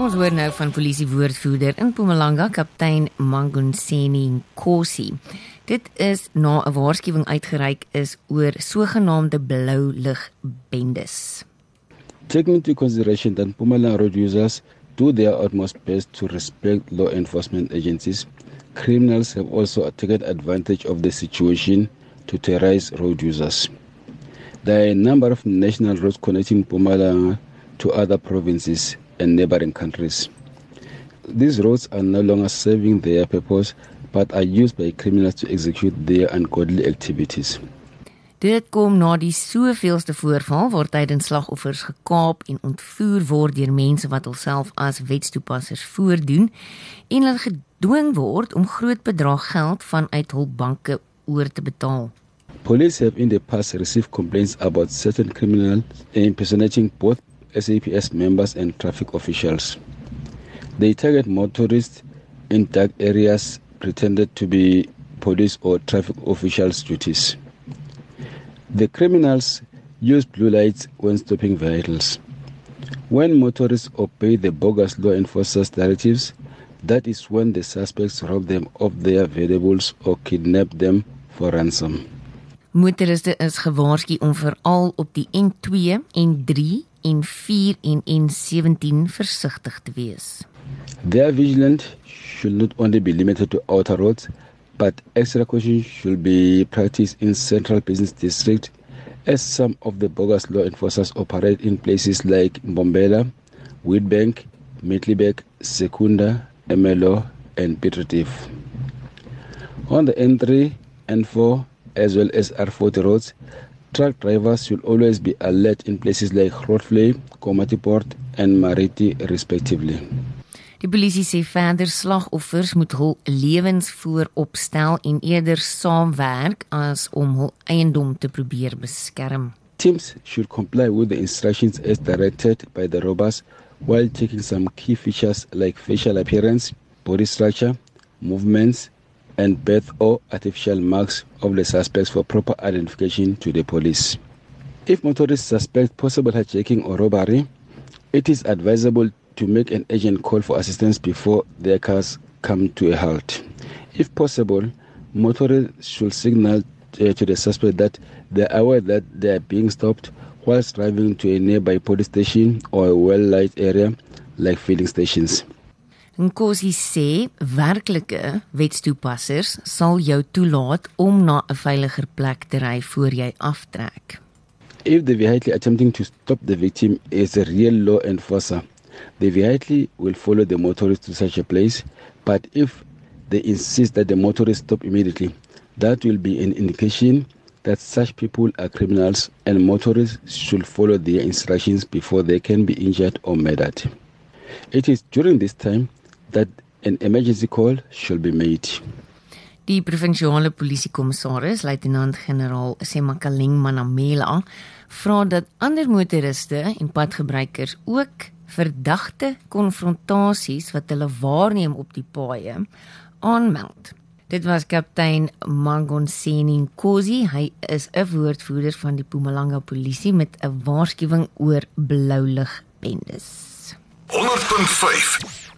Ons hoor nou van polisiewoordvoerder in Mpumalanga, kaptein Mangonseni Nkosi. Dit is na 'n waarskuwing uitgereik is oor sogenaamde blou lig bendes. Taking into consideration that Mpumalanga road users do their utmost best to respect law enforcement agencies, criminals have also taken advantage of the situation to terrorize road users. There are a number of national roads connecting Mpumalanga to other provinces and neighboring countries. These roads are no longer serving their purpose but are used by criminals to execute their ungodly activities. Dit kom na die soveelste voorval waar tydens slagoffers gekaap en ontvoer word deur mense wat hulself as wetstoepassers voordoen en hulle gedwing word om groot bedrag geld vanuit hul banke oor te betaal. Police have in the past received complaints about certain criminals impersonating both SAPS members and traffic officials. They target motorists in dark areas pretended to be police or traffic officials' duties. The criminals use blue lights when stopping vehicles. When motorists obey the bogus law enforcers' directives, that is when the suspects rob them of their valuables or kidnap them for ransom. Motoriste is gewaarsku om veral op die N2 en 3 en 4 en N17 versigtig te wees. Their vigilance should not only be limited to outer roads, but extra caution should be practiced in central business district as some of the bogus law enforcers operate in places like Mbombela, Witbank, Middelburg, Secunda, Ermelo, and Piet. On the N3 and 4 as well as R40 roads, truck drivers should always be alert in places like Grootvlei, Komatipoort and Mariti respectively. Die polisie sê verder slagoffers moet hul lewens voorop stel en eerder saamwerk as om hul eiendom te probeer beskerm. Teams should comply with the instructions as directed by the robbers while taking some key features like facial appearance, body structure, movements, and birth or artificial marks of the suspects for proper identification to the police. If motorists suspect possible hijacking or robbery, it is advisable to make an urgent call for assistance before their cars come to a halt. If possible, motorists should signal uh, to the suspect that they are aware that they are being stopped whilst driving to a nearby police station or a well-light area like filling stations. Nkosi sê werklike wetstoepassers sal jou toelaat om na 'n veiliger plek te ry voor jy aftrek. If the vehicle attempting to stop the victim is a real law enforcer, the vehicle will follow the motorist to such a place, but if they insist that the motorist stop immediately, that will be an indication that such people are criminals and motorists should follow their instructions before they can be injured or murdered. It is during this time that an emergency call should be made. Die provinsiale polisiekommissaris, luitenant-generaal Semakaleng Manamela, vra dat ander motoriste en padgebruikers ook verdagte konfrontasies wat hulle waarneem op die paaie aanmeld. Dit was kaptein Mangonseni Nkosi. Hy is 'n woordvoerder van die Mpumalanga polisie met 'n waarskuwing oor blou lig bendes. 100.5